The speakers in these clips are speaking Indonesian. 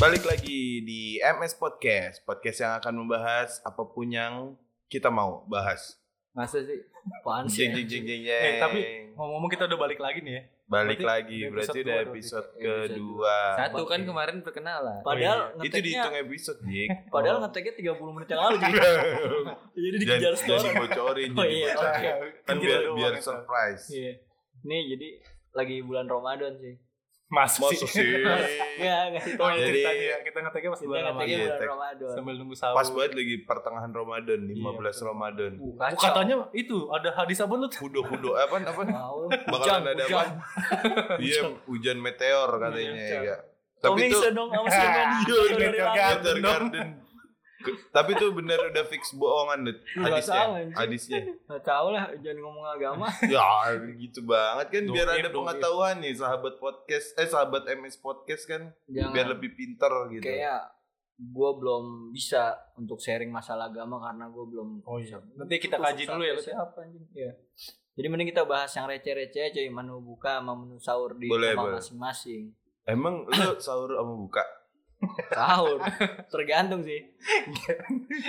Balik lagi di MS Podcast, podcast yang akan membahas apa pun yang kita mau bahas. Masa sih? Apaan sih? Jeng jeng jeng jeng Eh, jeng. tapi ngomong-ngomong kita udah balik lagi nih ya. balik berarti lagi berarti episode udah episode Episode kedua. Satu kan kemarin perkenalan. Padahal Itu ngeteknya dihitung episode, Jik. Padahal Oh. ngeteknya 30 menit yang lalu jadi. jadi dikejar jangan setoran. dibocorin, Oh jadi iya, bocorin. Kan Kita biar biar ya. surprise. Iya. Nih jadi lagi bulan Ramadan sih. Mas Masa sih? Enggak, enggak sih. Oh, Jadi- ceritanya ya. Kita ngeteknya pas bulan Iya, Ramadan. bulan Ramadan. Sambil nunggu sahur. Pas banget lagi pertengahan Ramadan, 15 betul. Ramadan. Uh, Oh, katanya itu ada hadis apa lu? Hudo-hudo apa apa? Bakalan ada apa? Iya, hujan meteor katanya ya. Tapi itu dong sama. Iya, Meteor. Garden. Tapi itu bener udah fix bohongan Dut. Nggak hadisnya. Hadisnya. Nggak tahu lah, jangan ngomong agama. Ya gitu banget kan biar Doib, ada doib. pengetahuan nih sahabat podcast eh sahabat MS podcast kan Jangan. biar lebih pinter gitu. Kayak gue belum bisa untuk sharing masalah agama karena gue belum Oh iya. Nanti kita kaji dulu ya. Cek. siapa anjing ya jadi mending kita bahas yang receh-receh aja menu buka sama menu sahur di Boleh, boleh. masing-masing Emang lu sahur sama buka? Sahur tergantung sih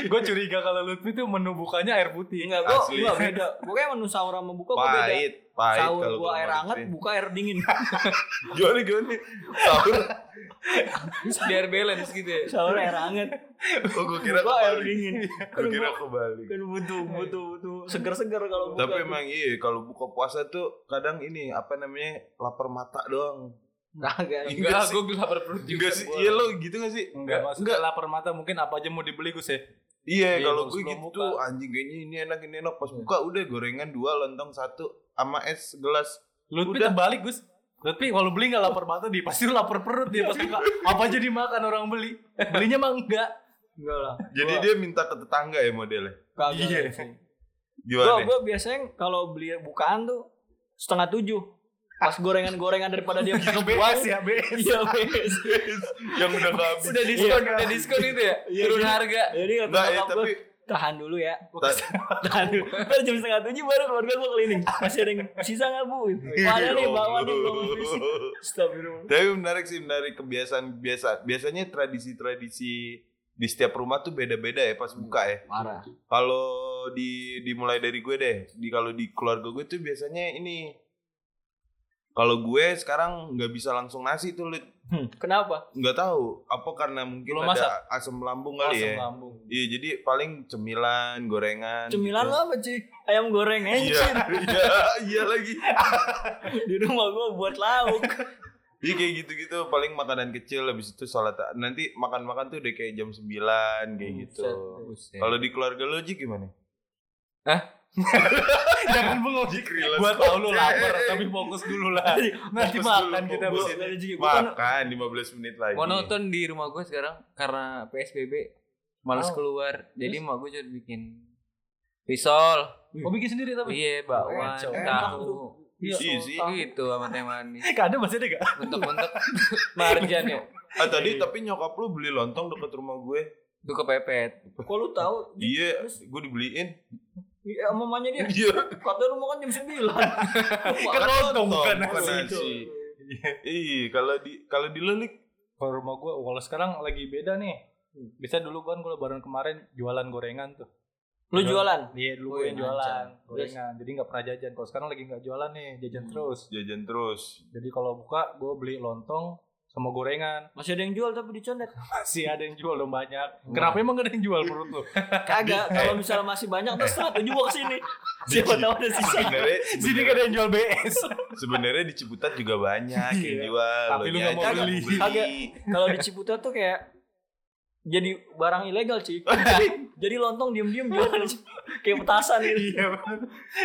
Gue curiga kalau Lutfi tuh menu bukanya air putih. enggak gua Asli. gua beda pokoknya menu sahur sama buka gua beda Pahit, pahit sahur kalau gua air hangat buka air dingin Gimana gimana? Sahur? Biar balance gitu ya. sahur air hangat Oh gue kira buka air dingin Gue kira kebalik. kan butuh butuh butuh seger-seger kalau buka Tapi emang iya kalau buka puasa tuh kadang ini apa namanya lapar mata doang. Enggak Enggak, sih. gue lapar perut juga. Enggak sih, iya lo gitu gak sih? Enggak, maksudnya lapar mata mungkin apa aja mau dibeli Gus ya. Iya, Iya, kalau gue gitu tuh anjing kayaknya ini enak ini enak pas Iya. buka udah gorengan dua lontong satu sama es gelas. Lutfi Udah. terbalik Gus. Lutfi kalau beli nggak lapar mata dia pasti lu lapar perut dia pas buka. Apa aja dimakan orang beli. Belinya mah enggak. enggak lah Jadi Gua- dia minta ke tetangga ya modelnya. kagak Iya. sih Gimana? Gua, gua biasanya kalau beli bukaan tuh setengah tujuh. Pas gorengan-gorengan daripada dia Ke BS ya, BS. Iya, BS. Yang udah habis. Udah diskon, udah diskon itu ya. Iya, Turun iya. harga. Jadi kata Enggak ya, tapi tahan dulu ya. ta- Tahan dulu. Ntar jam setengah tujuh baru keluarga gua keliling. Masih ada yang sisa nggak bu? Ada nih bawa nih. Astagfirullah. Tapi menarik sih, menarik kebiasaan biasa. Biasanya tradisi-tradisi di setiap rumah tuh beda-beda ya pas buka ya. Parah. Kalau di dimulai dari gue deh, di kalau di keluarga gue tuh biasanya ini kalau gue sekarang nggak bisa langsung nasi tuh Lit. Kenapa? nggak tahu apa karena mungkin Belum ada asam lambung kali Asam ya. lambung. Iya jadi paling cemilan, gorengan. Cemilan gitu. lo apa cuy? Ayam goreng Iya, encir. iya, iya lagi. Di rumah gua buat lauk. Iya kayak gitu-gitu paling makanan kecil habis itu sholat nanti makan-makan tuh udah kayak jam 9 kayak gitu. Buset. Kalau di keluarga lo Ji gimana? Jangan bengong. Gua tau lu lapar, tapi fokus dulu lah. Nanti makan kita kan Makan 15 menit lagi. Monoton di rumah gue sekarang karena PSBB males Oh. keluar. Jadi mak gue cuma bikin risol. Mau bikin sendiri tapi. Iya, bakwan, tahu. Iya sih. Gitu sama teh manis. Kadang masih ada gak? Bentuk-bentuk marjan ya. Ah tadi tapi nyokap lu beli lontong deket rumah gue. Itu kepepet. kok lu tahu? Iya, gue dibeliin. Iya, mamanya dia. Iya. Katanya lu makan jam 9. Kan lontong bukan nasi. nasi. Iya, kalau di kalau di lu Lik, Kalau rumah gua, kalau sekarang lagi beda nih. Bisa dulu kan kalau lebaran kemarin jualan gorengan tuh. Lu jualan? Iya dulu Oh, gue yang iya, jualan lancar. gorengan. Jadi nggak pernah jajan. Kalau sekarang lagi nggak jualan nih, jajan Hmm. terus. jajan terus. Jadi kalau buka gue beli lontong sama gorengan. Masih ada yang jual tapi dicondet. Masih ada yang jual dong banyak. Kenapa emang gak ada yang jual perut lu? Kagak, kalau misalnya masih banyak terus setengah tujuh gua ke sini. Siapa tahu ada sisa. Sebenarnya Sini gak ada yang jual BS. sebenarnya di Ciputat juga banyak yang Iya. jual. Tapi lu nggak mau beli. Kagak. Kalau di Ciputat tuh kayak jadi barang ilegal sih. jadi lontong diem-diem jualan kayak petasan gitu. Iya.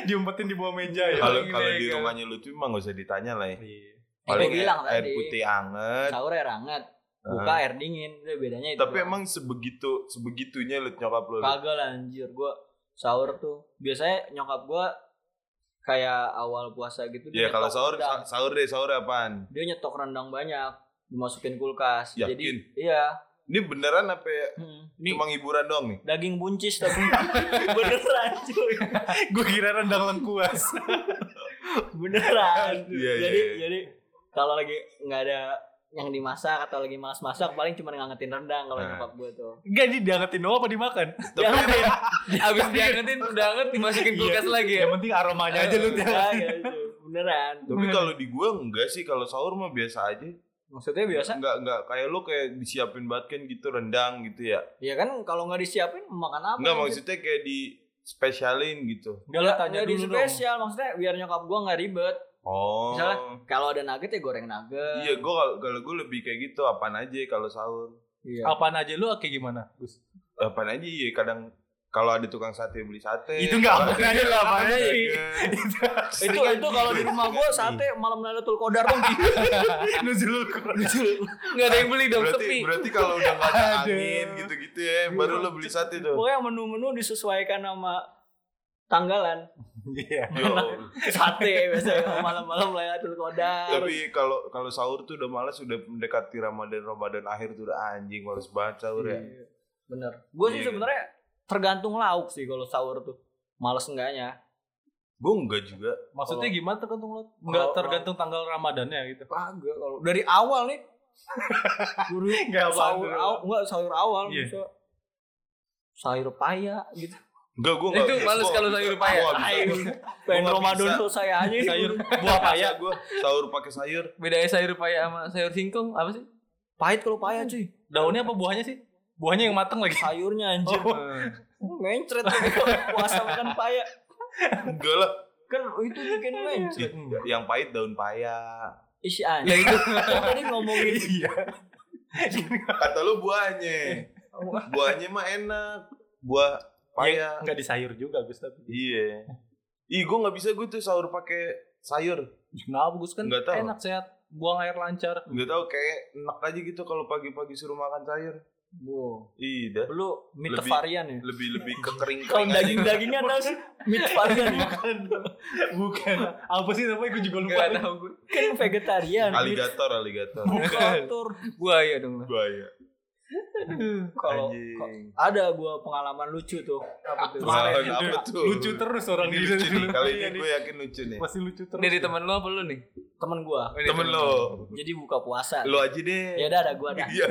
Diumpetin di bawah meja ya. Kalau kalau di rumahnya lu tuh emang gak usah ditanya lah ya. Iya. Paling Gua bilang air, air tadi. putih anget. Sahur air hangat, buka Ah. air dingin. Udah bedanya itu. Tapi doang. emang sebegitu sebegitunya lu nyokap lu. Kagak lah anjir gua sahur tuh. Biasanya nyokap gua kayak awal puasa gitu Ya kalau sahur rendang. sa- sahur deh sahur apaan? dia nyetok rendang banyak dimasukin kulkas. Yakin? Jadi iya, Ini beneran apa ya? Hmm. Cuma hiburan doang nih? Daging buncis tapi beneran cuy. Gue kira rendang lengkuas. Beneran. Iya, iya, jadi iya. jadi kalau lagi nggak ada yang dimasak atau lagi malas masak paling cuma ngangetin rendang kalau Nah. nyokap gue tuh. Enggak ini diangetin doang apa dimakan? Jangan Abis diangetin udah anget dimasukin kulkas lagi ya. Yang penting aromanya aja lu ya, ya, itu. beneran. Tapi kalau di gua enggak sih kalau sahur mah biasa aja. Maksudnya biasa? Enggak enggak kayak lu kayak disiapin banget kan gitu rendang gitu ya. Ya kan kalau nggak disiapin makan apa? Enggak maksudnya kayak di spesialin gitu. Enggak lah tanya Nggak di dulu dong. spesial maksudnya biar nyokap gua nggak ribet. Oh. Misalnya, Kalau ada nugget ya goreng nugget. Iya, gua kalau gua lebih kayak gitu apaan aja kalau sahur. Iya. Apaan aja lu kayak gimana? Gus? Apaan aja ya kadang kalau ada tukang sate beli sate. Itu nggak apaan aja lah, apaan aja. itu itu kalau di rumah gua sate malam Lailatul Qadar dong. Nuzulul Enggak ada yang beli dong, berarti sepi. berarti kalau udah nggak ada angin gitu-gitu ya, baru lo beli sate tuh. Pokoknya menu-menu disesuaikan sama tanggalan. Iya. Sate biasanya malam-malam Lailatul Qadar. Tapi kalau kalau sahur tuh udah malas udah mendekati Ramadan Ramadan akhir tuh udah anjing males banget sahur ya. Iya, Bener. Gue sih Iya, sebenarnya tergantung lauk sih kalau sahur tuh. Males enggaknya. Gue enggak juga. Maksudnya gimana tergantung lu? Enggak tergantung tanggal Ramadannya gitu. Kagak kalau dari awal nih. Guru Enggak sahur awal, enggak sahur awal Iya. bisa sayur paya gitu. Enggak gue enggak. Itu males kalau sayur paya. Pengen Ramadan bisa. selesai aja. Sayur buah paya. gue sahur pakai sayur. Bedanya sayur paya sama sayur singkong apa sih? Pahit kalau paya cuy. Daunnya apa buahnya sih? Buahnya yang mateng lagi. Sayurnya anjir. Oh. Mencret tuh puasa makan paya. Enggak lah. Kan itu bikin mencret. Ih, Yang pahit daun paya. Isi Ya anjir. itu. Tadi ngomongin Iya. Kata lu buahnya. Buahnya mah enak. Buah paya. Enggak di sayur juga Gus tapi. Iya. Ih, gue nggak bisa gue tuh sahur pakai sayur. Kenapa Gus kan Nggak tahu. enak sehat. Buang air lancar. Nggak tahu kayak enak aja gitu kalau pagi-pagi suruh makan sayur. Wow. Iya, Lu meat Lebih- varian ya? lebih lebih ke kering Kalau daging-dagingnya tau sih meat varian ya? Bukan. Bukan. Apa sih namanya gue juga lupa. Enggak tahu gue. Kan vegetarian. aligator aligator Bukatur. Buaya dong. buaya Kalau ada gua pengalaman lucu tuh. Apa tuh? Kemarin. apa tuh Lucu terus orang ini lucu nih kali Iya ini gue yakin lucu nih Pasti lucu terus. Ini di teman lu apa lu nih? Temen gua. Oh, temen lo Jadi buka puasa. lo aja deh Ya udah ada gua dah. iya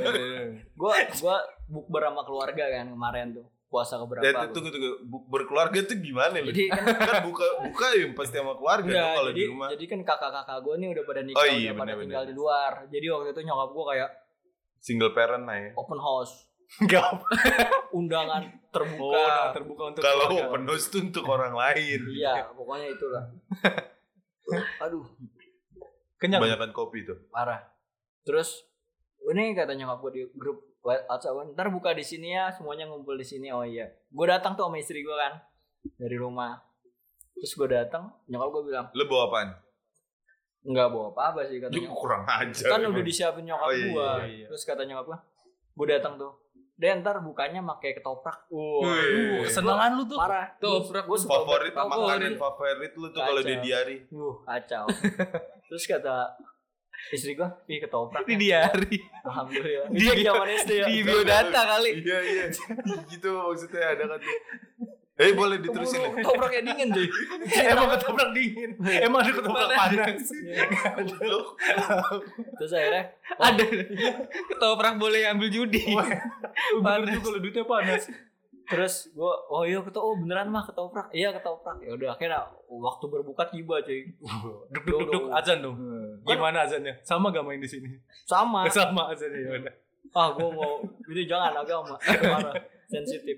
Gua gua bukber sama keluarga kan kemarin tuh. Puasa keberapa? Dan gua. tunggu tunggu berkeluarga tuh gimana lo Jadi kan kan buka buka ya pasti sama keluarga Enggak, dong kalau jadi, di rumah jadi kan kakak-kakak gue nih udah pada nikah, Oh iya, udah pada bener, tinggal bener. di luar. Jadi waktu itu nyokap gue kayak single parent lah ya open house, Enggak. undangan Oh, terbuka. udah terbuka untuk kalau keluarga. open house tuh untuk orang lain Iya, pokoknya itulah. Aduh, kenyang. kebanyakan kopi tuh parah. Terus ini kata nyokap gue di grup WhatsApp, ntar buka di sini ya, semuanya ngumpul di sini. Oh iya, gue datang tuh sama istri gue kan dari rumah. Terus gue datang, nyokap gue bilang lo bawa apaan nggak bawa apa-apa sih katanya. kurang aja kan udah disiapin nyokap Oh, iya, gua. iya, iya. Terus kata nyokap gua, gua datang tuh. Dan ntar bukanya pakai ketoprak. Wah, Wih. kesenangan lu tuh. Parah. Ketoprak. Gua suka favorit banget makanan favorit lu tuh kalau di Kacau. diari Uh, kacau. Terus kata istri gua, "Ih, ketoprak." Di ya." diari. Alhamdulillah. Di- Itu zaman SD ya. Di biodata kali. iya iya gitu maksudnya ada kan tuh eh boleh diterusin nih Ketopraknya dingin, cuy. Emang ketoprak dingin. Emang ada ketoprak panas. Lu Terus akhirnya Ada. Ketoprak boleh ambil judi. Juga kalau duitnya panas. terus gua oh iya ketoprak oh beneran mah ketoprak iya ketoprak ya udah akhirnya waktu berbuka tiba cuy Duk duk duk duk azan dong. Gimana azannya? Sama gak main di sini? sama Sama azannya ya udah. ah gua mau ini jangan agama sensitif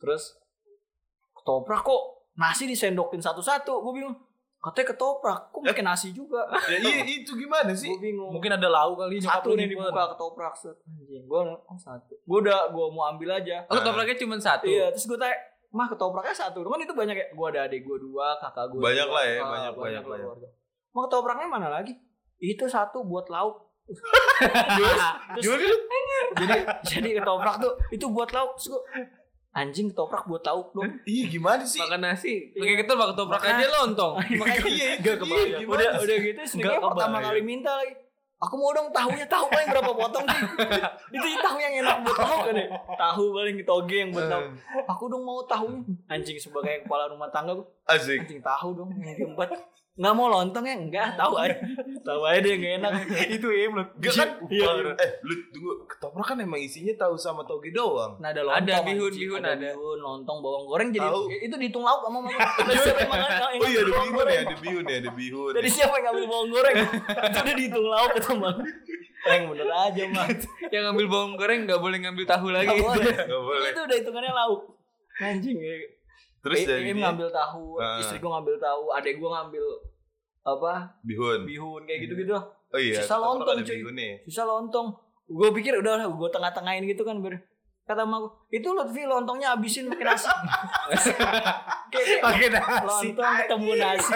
terus ketoprak kok. Nasi disendokin satu-satu. Gue bingung katanya ketoprak kok pakai nasi juga? Ya iya itu gimana sih? Gue bingung. Mungkin ada lauk kali satu nih dibuka ketoprak set. Anjing gue oh satu. Gue udah gue mau ambil aja. Oh, ketopraknya cuma satu. iya terus gue tanya mah ketopraknya satu? Kan itu banyak ya. Gue ada adik gue dua kakak gue Banyak dua. lah ya, banyak, banyak, lah banyak. keluarga. mau ketopraknya mana lagi? Itu satu buat lauk Terus- jadi jadi ketoprak tuh itu buat lauk terus gua, anjing ketoprak buat lauk dong iya gimana sih? Makan nasi. Pakai ketoprak, ketoprak aja lontong. makanya iya gak kebayang. Gimana udah sih? udah gitu Nggak pertama kebayang. kali minta lagi. Aku mau dong tahunya tahu paling berapa potong sih? Itu tahu yang enak buat lauk kan ya? Tahu paling toge yang buat lauk aku dong mau tahunya. Anjing sebagai kepala rumah tangga gua. Asik. Anjing tahu dong yang keempat nggak mau lontong ya enggak tahu aja tahu aja dia nggak enak itu im lu. Gak kan? Iya. Eh, lu tunggu. Ketoprak kan emang isinya tahu sama toge doang. Nah, ada lontong Ada bihun, bihun ada, ada. bihun lontong bawang goreng jadi Tahu. itu dihitung lauk sama mama dari siapa yang makan yang Oh iya ada ngambil bawang bihun goreng? ya, ada bihun ya, ada bihun. dari siapa yang ngambil bawang goreng itu udah dihitung lauk bang yang bener aja mah Yang ngambil bawang goreng nggak boleh ngambil tahu lagi. Nggak boleh. Gak boleh. itu udah hitungannya lauk anjing ya Terus I- dari Im dia, ngambil tahu Ah. istri gua ngambil tahu adek gua ngambil apa bihun. bihun kayak gitu gitu Oh iya. Sisa lontong, cuy. sisa lontong gue pikir udah lah gue tengah-tengahin gitu kan ber kata emak gua, itu Lutfi lontongnya habisin pakai nasi Pakai nasi. lontong ketemu nasi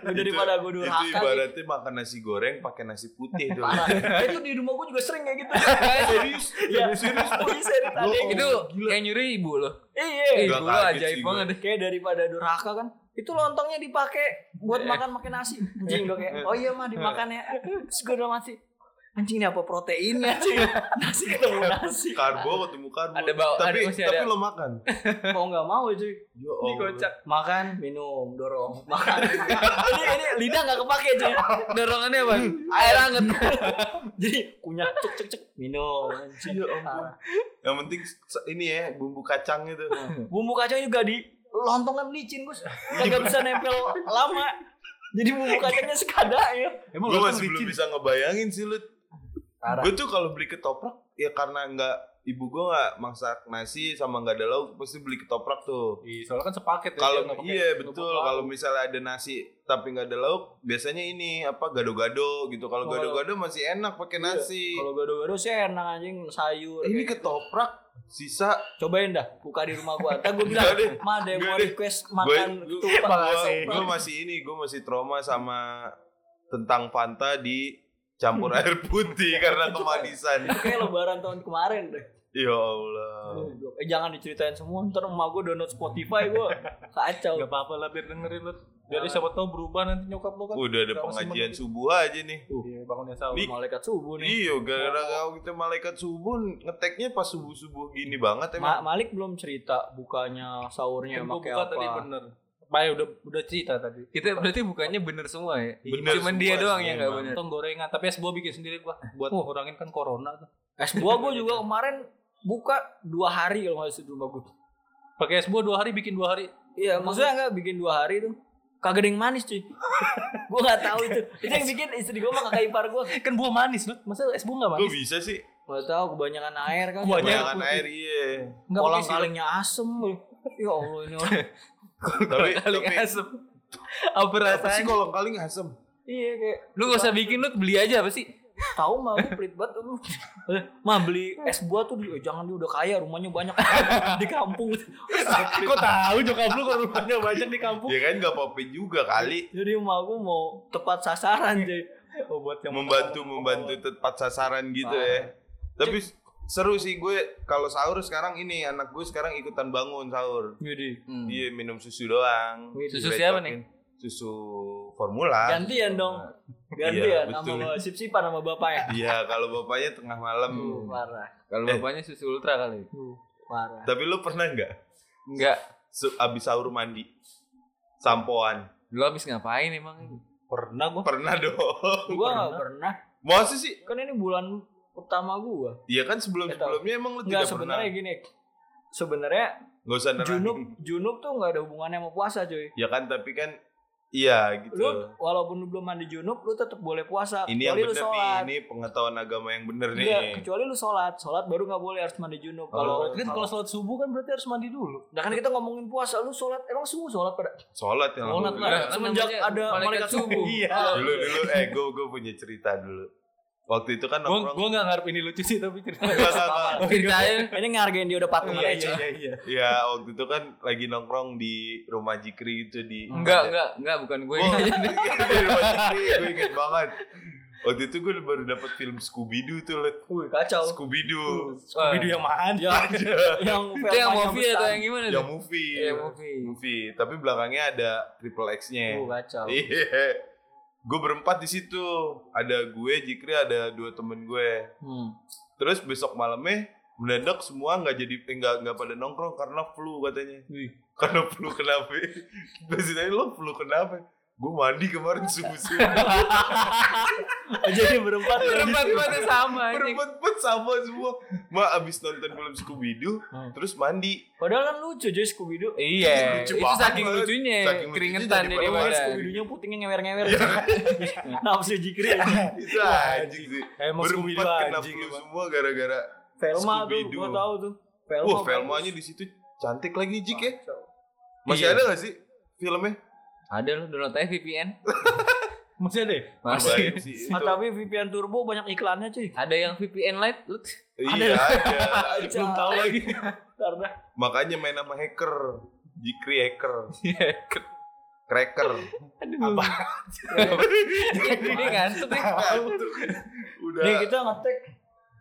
Lu daripada gue Itu durhaka gitu. ibaratnya makan nasi goreng pakai nasi putih tuh. parah itu di rumah gue juga sering kayak gitu Serius? Iya, serius serius itu gitu. yang nyuri ibu loh. iya Eh, ibu lo ajaib banget gue. deh. kayak daripada durhaka kan itu lontongnya dipakai buat makan pakai nasi anjing gue kayak oh iya mah dimakan ya terus gue udah anjing ini apa proteinnya sih nasi ketemu nasi Karbo ketemu karbo. Ada bau- tapi ada- tapi ada. lo makan. mau nggak mau cuy Ya Allah. Dikocak. makan minum dorong makan ini ini lidah nggak kepake cuy Dorongannya apa? Air hangat. jadi kunyah cek cek cek minum anjing Ya ampun. Yang penting ini ya bumbu kacang itu. bumbu kacang juga di lontong kan licin gus kagak bisa nempel lama jadi bumbu kacangnya sekadar ya Emang Gue masih belum licin? bisa ngebayangin sih lu. Parah. Gue tuh kalau beli ketoprak ya karena nggak ibu gue nggak masak nasi sama nggak ada lauk pasti beli ketoprak tuh. Iya, soalnya kan sepaket ya. Kalau iya betul kalau misalnya ada nasi tapi nggak ada lauk biasanya ini apa gado-gado gitu. Kalau Oh. gado-gado masih enak pakai Iya, nasi. kalau gado-gado sih enak anjing sayur Ini gitu. ketoprak sisa cobain dah buka di rumah gua ntar gua bilang ma ada yang mau request makan ketupat Makasih. gue masih ini gue masih trauma sama tentang Fanta di campur air putih karena kemanisan. itu kayak lebaran tahun kemarin deh Ya Allah. eh jangan diceritain semua ntar emak gua download Spotify gua kacau Gak apa-apa lah biar dengerin lu. Biar siapa tahu berubah nanti nyokap lu kan. Udah ada pengajian subuh aja nih. Iya, bangunnya sahur. Di- malaikat subuh nih Iya, gara-gara kalau kita malaikat subuh ngeteknya pas subuh-subuh gini banget Ma- emang. Malik belum cerita bukanya sahurnya Kan pakai buka apa tadi bener. Baik udah udah cerita tadi. Kita berarti bukannya bener semua ya. Bener Cuman semua dia doang yang nggak emang. bener. Lontong gorengan, tapi es buah bikin sendiri gua buat ngurangin kan corona tuh. es buah gua juga kemarin buka dua hari kalau nggak salah di rumah gua Pakai es buah dua hari bikin dua hari. iya maksudnya nggak bikin dua hari tuh kagak ada yang manis cuy gua nggak tahu itu itu yang bikin istri gua sama kakak ipar gua Kan buah manis lu. Masa es buah enggak Kok manis? bisa sih? nggak tahu kebanyakan air kan Kebanyakan air iya. Enggak kolang kalingnya asem loh. ya allah ini orang Tapi Kali tapi asem. Apa apa sih rasanya? kalau kaling asem? iya kayak Lu gak usah bikin, lu beli aja apa sih? tahu mah gua pelit banget lu mah beli es buah tuh di, eh, jangan dia udah kaya rumahnya banyak di kampung Kok tahu nyokap lu kalau rumahnya banyak di kampung? Ya kan nggak apa-apa juga kali. jadi emak gua mau tepat sasaran cuy Oh, buat yang membantu membantu tepat sasaran gitu ya. Tapi seru sih gue kalau sahur sekarang ini anak gue sekarang ikutan bangun sahur. jadi Hmm. Dia minum susu doang. Susu siapa nih? Susu formula. gantian dong Iya, gantian betul. sama sip-sipan sama bapaknya Iya, kalau bapaknya tengah malam. uh, parah Kalau Eh. bapaknya susu ultra kali. uh, parah Tapi lu pernah nggak Enggak. su- abis sahur mandi? Sampoan. Lu habis ngapain emang? pernah gua. Pernah dong. gua nggak pernah Masa sih? kan ini bulan pertama gua Iya kan sebelum-sebelumnya emang lu nggak tidak pernah. sebenarnya gini sebenarnya Gak usah nerangin. junub junub tuh nggak ada hubungannya sama puasa cuy Ya kan tapi kan iya gitu. lu walaupun lu belum mandi junub lu tetap boleh puasa ini yang kecuali lu bener nih, sholat ini pengetahuan agama yang bener Enggak, nih. kecuali lu sholat sholat baru nggak boleh harus mandi junub Oh. kalau Berarti kan kalau sholat subuh kan berarti harus mandi dulu. nah kan kita ngomongin puasa lu sholat emang subuh sholat pada Sholat yang sholat lah semenjak ada malaikat malaikat subuh Iya. Dulu dulu eh gue gue punya cerita dulu. Waktu itu kan nongkrong. gua enggak ngarep ini lucu sih tapi cerita. Enggak, enggak, enggak. Ceritain. ini ngargain dia udah patung Iya aja iya iya. Ya waktu itu kan lagi nongkrong di rumah Jikri gitu di Enggak, enggak, enggak, bukan gue. Oh, di rumah Jikri gue inget banget. Waktu itu gue baru dapat film Scooby Doo tuh, Let. Wih, kacau Scooby Doo. Video yang mana? ya yang Itu yang movie atau yang gimana? Yang tuh? movie. Iya, movie. Movie, tapi belakangnya ada triple X-nya. Uh, kacau Iya. Gue berempat di situ. Ada gue, Jikri, ada dua temen gue. hmm. Terus besok malamnya mendadak semua nggak jadi eh, nggak nggak pada nongkrong karena flu katanya. Wih. Karena flu kenapa? Terus lo flu kenapa? Gue mandi kemarin subuh-subuh. Oh, jadi berempat? Berempat empatnya sama. Berempat sama semua. Ma abis nonton film Scooby Doo, Hmm. terus mandi. Padahal kan lucu jadi Scooby Doo. Iya, Lucu itu banget. saking lucunya, Saking lucunya keringetan jadi badan. Scooby Doo-nya putingnya ngewer-ngewer. Nafsu jikri. Itu anjing sih. Berempat kena anjing flu semua gara-gara. Velma tuh, gua tahu tuh. Velma. Wah. Velmanya di situ cantik lagi Jik ya. Masih Iya. ada gak sih filmnya? Ada lu download aja VPN. Masih ada ya? Masih. Terbaik sih itu. Ah, tapi VPN Turbo banyak iklannya cuy. Ada yang VPN Lite lu. Iya ada. Belum tahu lagi. Karena Makanya main sama hacker. Jikri hacker. Cracker. Apa? Ini ngantuk nih. Udah nih kita ngetek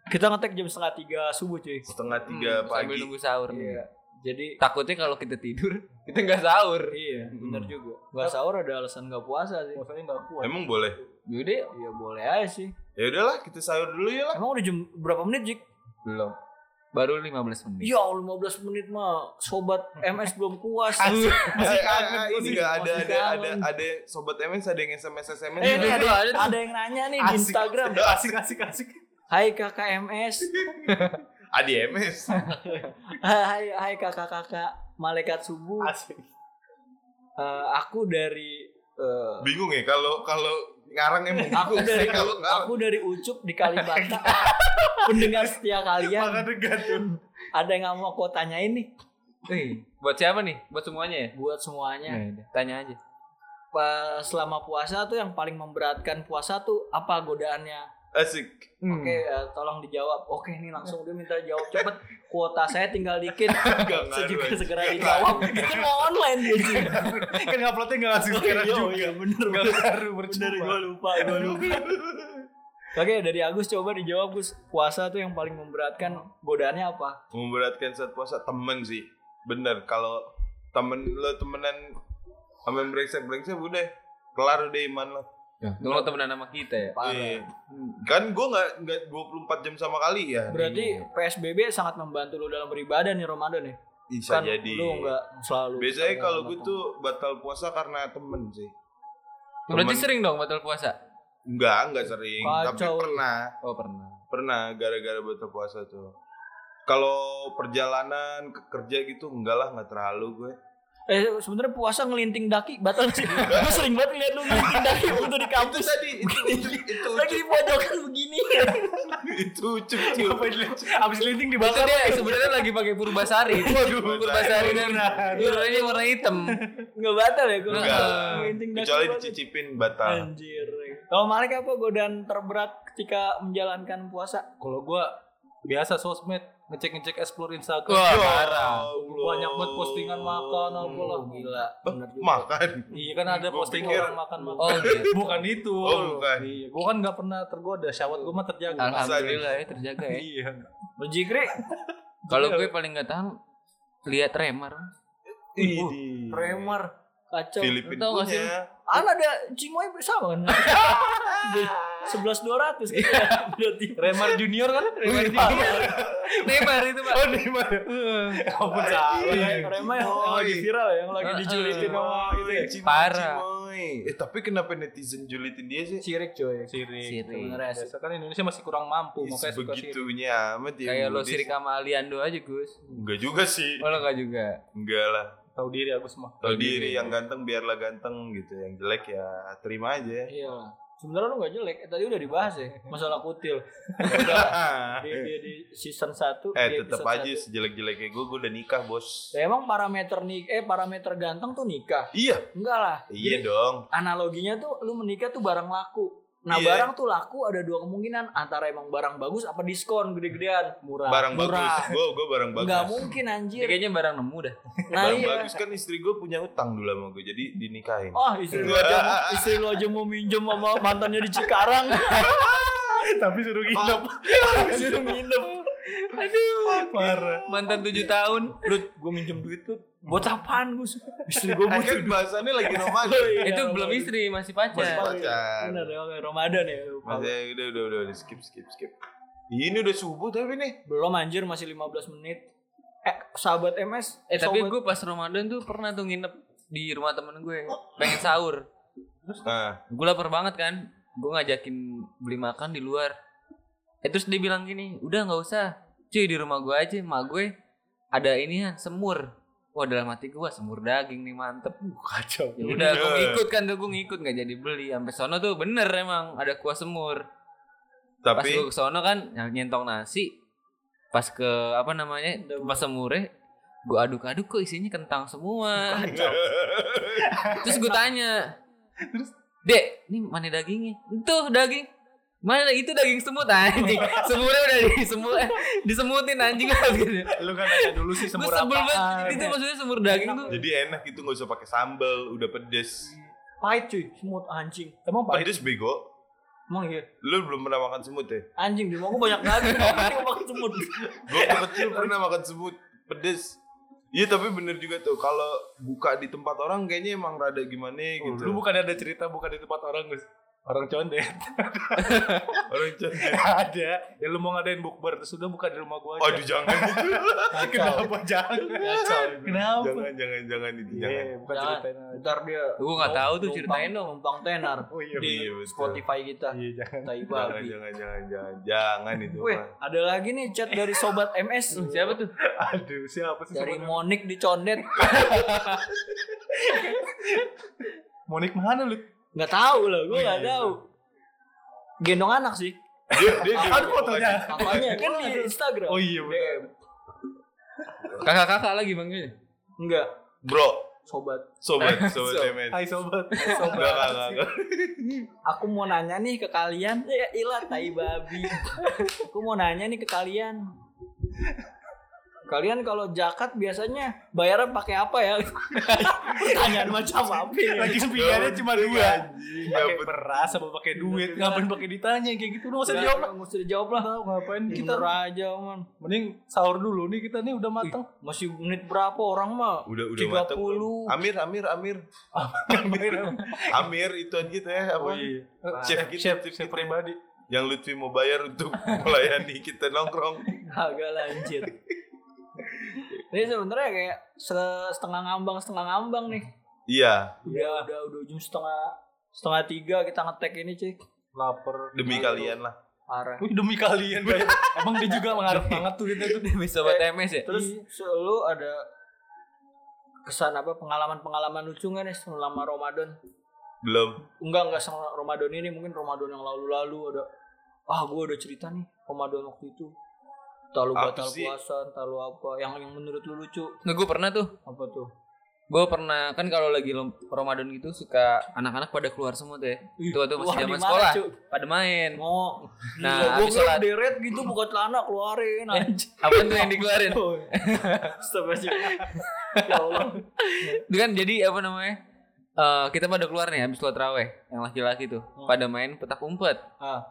kita ngetek jam setengah tiga subuh cuy. setengah tiga Hmm, Sambil pagi. nunggu sahur nih. Iya. Jadi Takutnya kalau kita tidur, kita nggak sahur. iya benar Hmm. juga. Gak sahur ada alasan gak puasa sih. Puasanya nggak kuat. Emang boleh? Yaudah, Iya boleh aja sih. Ya udahlah, kita sahur dulu ya lah. Emang udah jam berapa menit Jik? belum. Baru 15 menit. Ya 15 menit mah sobat MS belum puas. Masih kangen gua ini sih, enggak ada ada ada ada sobat MS ada yang SMS SMS. Eh, ini Iya, ada, ada ada yang nanya nih di Asik. Instagram. Asik asik asik. Hai kakak MS. Adi MS. Hai hai kakak-kakak malaikat subuh. Asik. Eh, aku dari eh, Bingung ya kalau kalau ngarang emang aku bingung dari kalau aku dari Ucup di Kalibata. Pendengar setia kalian. Ada yang mau aku tanyain nih Nih, buat siapa nih? Buat semuanya ya? buat semuanya. Nah, tanya aja. Pas selama puasa tuh yang paling memberatkan puasa tuh apa godaannya? Asik. Hmm. Oke, eh, tolong dijawab. Oke, nih langsung dia minta jawab cepet. Kuota saya tinggal dikit. Ngaruh. Segera dijawab. Kan mau online dia sih. Kan nguploadnya nggak langsung sekarang Iya, juga. iya, bener bener. ngaruh Bener gue lupa, gue lupa. Oke, dari Agus coba dijawab Gus. Puasa tuh yang paling memberatkan godaannya apa? Memberatkan saat puasa temen sih. Bener kalau temen lo temenan sama brengsek-brengsek udah kelar udah iman lo. Tunggu lo temenan sama kita ya. Iya. Kan gue nggak nggak 24 jam sama kali ya. Berarti PSBB sangat membantu lu dalam beribadah nih Ramadan ya? bisa kan jadi. lu nggak selalu Biasanya kalau gue tuh batal puasa karena temen sih. Berarti Temen- sering dong batal puasa? Enggak, enggak sering. Tapi Kacau. pernah. Oh pernah. Pernah gara-gara batal puasa tuh. Kalau perjalanan ke kerja gitu enggak lah, enggak terlalu gue. Eh sebenarnya puasa ngelinting daki batal sih. Gue sering banget lihat lu ngelinting daki waktu di Itu kampus. tadi itu itu itu Lagi di pojokan begini. itu cup. Abis linting dibakar. dia sebenarnya lagi pakai purbasari. Waduh, purbasari dan warnanya warna hitam. Enggak batal ya gue. Ngelinting daki. Kecuali dicicipin batal. Anjir. Kalau Malik apa godaan terberat ketika menjalankan puasa? Kalau gua biasa sosmed ngecek-ngecek explore Instagram. Wah, parah. Banyak banget postingan makan apa lah. Gila. Oh, Bener juga. makan. Iya kan ada posting pikir- orang makan makan. Oh gitu. bukan itu. Oh, bukan. Iya, gua kan nggak pernah tergoda. Syahwat gua mah terjaga. Alhamdulillah ya terjaga ya. Iya. Jikri? Kalau gue paling nggak tahan lihat Remar. Ini. Premer. Kacau. Filipin punya. Kan ada Cimoy bersama kan? Sebelas dua ratus berarti. Remar Junior kan? Remar Neymar itu pak. Oh, Neymar. Ampun salah. Rema yang, lagi viral ya, yang lagi dijulitin sama itu ya. Cimoy, Parah. Cimoy. Eh tapi kenapa netizen julitin dia sih? Sirik coy. Sirik. Sirik. Sebenarnya sih. Biasa kan Indonesia masih kurang mampu, Ih, makanya suka. Begitunya amat ya. Kayak lo sirik sama Aliando aja Gus. Enggak juga sih. Oh lo nggak juga. Enggak lah. Tahu diri Agus mah. Tahu diri. yang ganteng biarlah ganteng gitu. Yang jelek ya terima aja. Iya. Sebenarnya lu gak jelek, eh, tadi udah dibahas ya masalah kutil. Di, di, di season 1 eh tetap aja sejelek-jeleknya gue, gue udah nikah bos. Ya, emang parameter nik eh parameter ganteng tuh nikah. Iya, Enggak lah. iya Jadi, dong. analoginya tuh lu menikah tuh barang laku. Nah, Iya. barang tuh laku ada dua kemungkinan antara emang barang bagus apa diskon gede-gedean. Murah. Barang murah. bagus, gue gue barang bagus. Enggak mungkin anjir. kayaknya barang nemu dah. Nah, barang iya. bagus kan istri gue punya utang dulu sama gue, jadi dinikahin. Oh, istri lu aja mau, istri lu aja mau minjem sama mantannya di Cikarang. Tapi suruh nginep. Suruh nginep. Parah. Mantan 7 tahun. Lu gue minjem duit tuh buat apaan Gus? Istri gue butuh kan bahasannya lagi Ramadan. Iya, itu Ramadan. belum istri masih Masih pacar. pacar. Bener ya, oke, Ramadan ya. Masih udah udah udah, udah skip skip skip. Ini udah subuh tapi nih. Belum anjir masih 15 menit. Eh, sahabat MS. Eh tapi gue pas Ramadan tuh pernah tuh nginep di rumah temen gue. Pengen sahur. Nah, gue lapar banget kan gue ngajakin beli makan di luar eh, terus dia bilang gini udah nggak usah cuy di rumah gue aja mak gue ada ini ya semur. Wah dalam hati gue semur daging nih mantep. Kacau. ya udah gue ngikut kan tuh gue ngikut nggak jadi beli. Sampai sono tuh bener emang ada kuah semur. Pas tapi gue ke sono kan yang nyentong nasi pas ke apa namanya pas semure gue aduk-aduk kok isinya kentang semua. Terus gue tanya dek ini mana dagingnya? Itu daging mana itu daging semut anjing semutnya udah disemut eh, disemutin anjing gitu Lu kan nanya dulu sih semur sebel banget itu maksudnya semur daging tuh jadi enak gitu nggak usah pakai sambal, udah pedes. Pahit cuy, semut anjing. Emang pahit? Pedes bego. Emang iya. Lu belum pernah makan semut ya? Anjing di gua banyak daging, gua makan semut. Gue kecil pernah makan semut pedes. Iya tapi bener juga tuh kalau buka di tempat orang kayaknya emang rada gimana Oh, gitu. Lu bukan ada cerita bukan di tempat orang Gus. Orang condet. orang cantik. ada. Ya lu mau ngadain bukber terus udah buka di rumah gua aja. Aduh jangan itu. Kenapa jangan? Kenapa? jangan jangan jangan itu Iya, jangan. bukan Jangan. ceritain aja. Ntar dia Gue nggak tahu tuh ceritain dong. Numpang tenar Oh iya. di Iya. Spotify kita. Iya, jangan. Jangan jangan jangan jangan jangan itu. Weh, ada lagi nih chat dari sobat MS siapa tuh Aduh, siapa sih dari? Monik di Condet. Monik mana lu? Nggak tahu lah, gua nggak Iya. tahu. Gendong anak sih. Dia dia dia Ada fotonya. Kakaknya kan di Instagram. Oh iya, benar. DM. kakak-kakak lagi manggilnya Enggak, Bro, sobat. sobat sobat So- MS. Hai sobat. Sobat. enggak enggak, enggak. Aku mau nanya nih ke kalian. Ya ilah tai babi. Aku mau nanya nih ke kalian. Kalian kalau zakat biasanya bayarnya pakai apa ya? Pertanyaan macam apa? Lagi pilihannya cuma dua. Anjing, Pakai beras apa pakai duit? Ngapain pakai ditanya kayak gitu? Lu nggak usah jawab lah. nggak usah dijawab lah. Ngapain kita? Kita aja man. Mending sahur dulu nih kita nih udah matang. Masih menit berapa orang mah? Udah udah mateng. 30. Amir Amir Amir. Amir itu aja gitu ya apa? Oh iya. Chef Chef, kita, chef, chef chef kita. pribadi. Yang Lutfi mau bayar untuk melayani kita nongkrong. Agak lanjut. Ini sebenarnya kayak se- setengah ngambang setengah ngambang nih. Iya, Udah udah udah jam setengah setengah tiga kita ngetek ini cik. Lapar. demi kalian lah. Parah. Wih demi kalian. Emang dia juga mengharap banget tuh kita tuh. demi sobat MS ya Terus lu ada kesan apa pengalaman-pengalaman lucu nggak nih selama Ramadan? Belum. Enggak enggak selama Ramadan ini mungkin Ramadan yang lalu-lalu ada ah gue ada cerita nih Ramadan waktu itu. Entah lu batal sih? puasa, entah lu apa yang yang menurut lu lucu Nggak, gue pernah tuh apa tuh? gue pernah kan kalau lagi Ramadan gitu suka anak-anak pada keluar semua tuh ya itu waktu masih zaman sekolah Cuk? pada main Mau. Nah, gue sholat. deret gitu buka celana keluarin anjing. apa tuh yang dikeluarin Astagfirullah. ya Allah. itu kan jadi apa namanya Eh, kita pada keluar nih habis sholat raweh yang laki-laki tuh Hmm. pada main petak umpet Ah.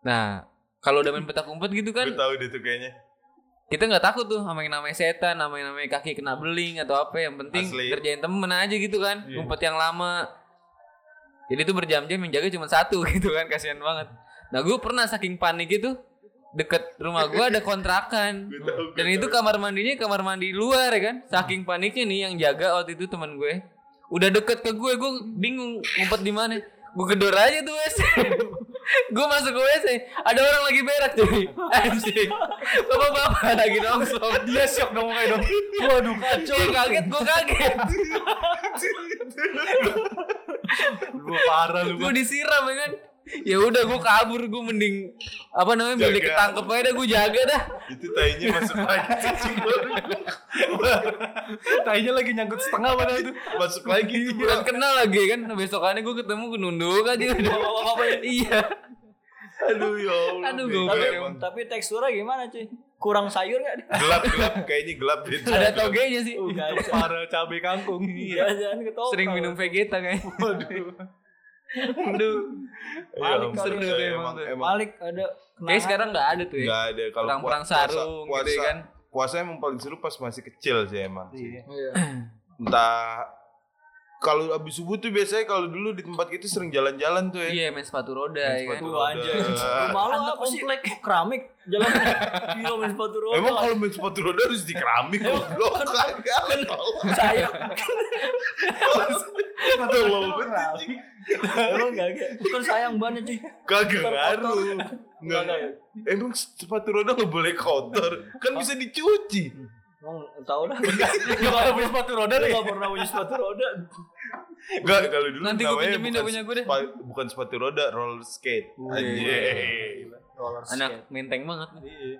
nah kalau udah main petak umpet gitu kan Gue tahu deh tuh kayaknya. kita nggak takut tuh sama yang namanya setan sama yang namanya kaki kena beling atau apa yang penting Asli. kerjain temen aja gitu kan Iya. umpet yang lama jadi tuh berjam-jam yang jaga cuma satu gitu kan kasihan banget nah gue pernah saking panik itu deket rumah gue ada kontrakan Gue tahu. dan itu kamar mandinya kamar mandi luar ya kan saking paniknya nih yang jaga waktu itu teman gue udah deket ke gue gue bingung ngumpet di mana gue gedor aja tuh WC gue masuk ke WC ada orang lagi berak cuy anjing bapak bapak lagi nongkrong Dia shock dong kayak dong. Waduh kacau. Kaget gue kaget Lu parah lu. gue disiram ya kan ya udah gue kabur gue mending apa namanya beli Jaga. ketangkep aja dah gue jaga dah Itu tainya masuk lagi. Tainya lagi nyangkut setengah padahal tuh. masuk lagi. bukan kenal lagi kan besokannya gue ketemu gue nunduk aja udah iya Aduh ya Allah. Aduh, goblok emang. Tapi teksturnya gimana cuy? Kurang sayur gak? Gelap gelap kayaknya gelap gitu. ada togenya sih Oh, ada. Parah cabai kangkung. Iya, sering minum vegeta kayaknya Waduh. aduh Ya Malik ampun, seru ya, tuh emang emang Malik ada kayak sekarang nggak ada tuh ya nggak ada kalau perang-perang puasa- sarung puasa, gitu ya kan Puasa emang paling seru pas masih kecil sih emang. sih. Iya. Iya. Entah kalau abis subuh tuh biasanya kalau dulu di tempat kita sering jalan-jalan tuh ya. Iya main sepatu roda Main ya kan. sepatu Gua anjir. Rumah Anak apa sih? Keramik. Jalan. Gila main sepatu roda. Emang kalau main sepatu roda harus di keramik goblok kagak. saya Tolol banget. emang enggak enggak. Bukan sayang banget cuy. Kagak ngaruh. Enggak enggak. Emang sepatu roda nggak boleh kotor, kan bisa dicuci. Emang tahu dah. Gak pernah punya sepatu roda deh. enggak pernah punya sepatu roda. Enggak, kalau dulu Nanti gua namanya pinjemin bukan dah punya gua deh. bukan sepatu roda, roller skate. Anjir. Roller Anak menteng banget.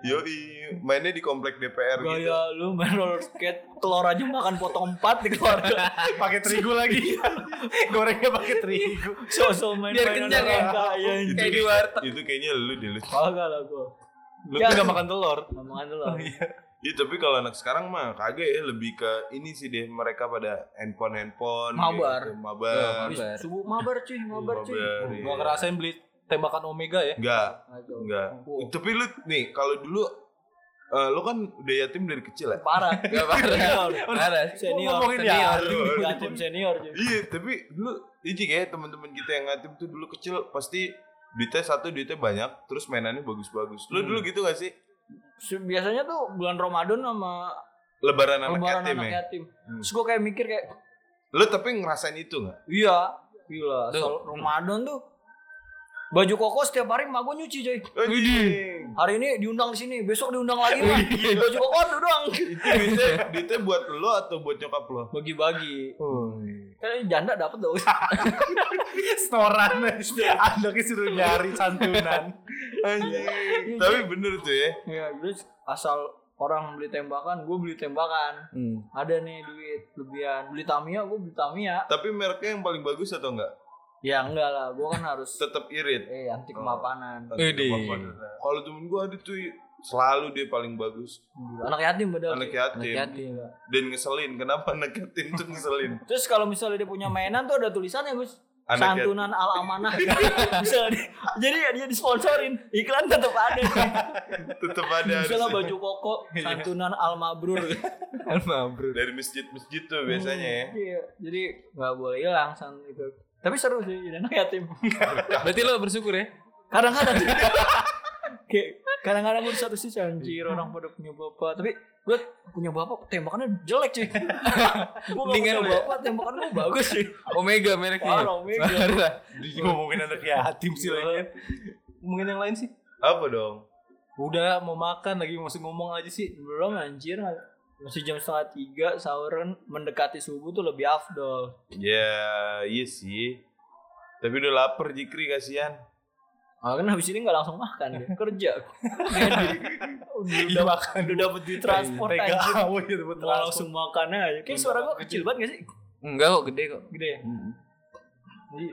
Yoi, mainnya di komplek DPR gitu. Gaya lu main roller skate telur aja makan potong empat di keluarga. Pakai terigu lagi. Gorengnya pakai terigu. Sosok main Biar kenyang ya. Itu, Kayak di warteg. itu kayaknya lu deh lu. Kagak lah gua. Lu Ya. tuh gak makan telur. Ngomongan dulu. Iya tapi kalau anak sekarang mah kagak ya lebih ke ini sih deh mereka pada handphone handphone Mabar. gitu, mabar. Mabar. Subuh mabar cuy, mabar cuy. Mabar, Gua iya. ngerasain beli tembakan Omega ya. Enggak, enggak. Wow. Tapi lu nih kalau dulu eh, lu kan udah yatim dari kecil ya? Parah. Gak parah. Parah. Senior. Ngomongin senior. yatim. Yatim senior cuy. Iya, tapi dulu ini kayak teman-teman kita yang yatim tuh dulu kecil pasti duitnya satu duitnya banyak, terus mainannya bagus-bagus. Lu Hmm. dulu gitu gak sih? Biasanya tuh bulan Ramadan sama Lebaran anak lebaran yatim anak ya? yatim. Hmm. Terus gue kayak mikir kayak, Lu tapi ngerasain itu gak? iya, gila. Soal Ramadan tuh baju koko setiap hari emak gue nyuci coy. Hari ini diundang di sini, besok diundang lagi mah. Baju koko tuh doang. itu duitnya, duitnya buat lo atau buat nyokap lo? Bagi-bagi. Kan janda dapat dong. Setoran. Anaknya suruh nyari santunan. Tapi bener tuh ya. Iya, terus asal orang beli tembakan, gue beli tembakan. Hmm. Ada nih duit lebihan. Beli Tamiya, gue beli Tamiya. Tapi mereknya yang paling bagus atau enggak? Ya enggak lah, gue kan harus Tetap irit. eh anti kemapanan. Widih. Kalau temen gua ada tuh selalu dia paling bagus. Anak yatim padahal. Anak yatim. Anak yatim. Iya. Dan ngeselin. Kenapa anak yatim tuh ngeselin? Terus kalau misalnya dia punya mainan tuh ada tulisannya Gus. Anak Santunan al amanah. bisa di, jadi dia disponsorin iklan tetap ada. Tetap ada. Misalnya harusnya. baju koko santunan al mabrur. Almabrur. Dari masjid-masjid tuh biasanya ya. Iya, jadi nggak boleh hilang san itu. Tapi seru sih jadi anak yatim. Berarti lo bersyukur ya? Kadang-kadang kayak kadang-kadang gue satu sisi anjir orang pada punya bapak tapi gue punya bapak tembakannya jelek cuy gue punya ya? bapak tembakannya gue bagus sih Omega mereknya. Parah, Omega. Ngomongin anak yatim sih lagi. Ngomongin yang lain sih. Apa dong? Udah mau makan lagi masih ngomong aja sih. belum anjir masih jam setengah tiga sahuran mendekati subuh tuh lebih afdol Ya, iya sih. Tapi udah lapar Jikri kasihan. Ah, kan habis ini nggak langsung makan dia kerja udah, Iya, makan. udah dapet duit transport gitu buat mau langsung makan aja kayak suara gue kecil banget gak sih Enggak kok gede kok. gede ya Hmm. Jadi,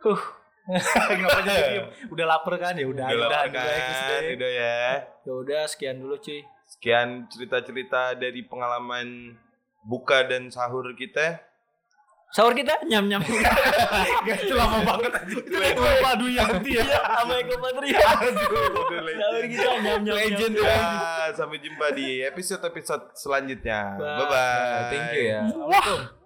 huh Kenapa jadi diem? Udah lapar kan ya udah Udah udah udah ya, kan? Udah ya. ya udah sekian dulu cuy Sekian cerita-cerita dari pengalaman buka dan sahur kita. sahur kita nyam nyam Gak itu lama banget aja. Itu itu padu Yanti ya. sama Eko Patria legend. sahur kita nyam nyam Legend nyam. Ya, sampai jumpa di episode-episode selanjutnya. Bye. Bye-bye. Thank you ya. Wah.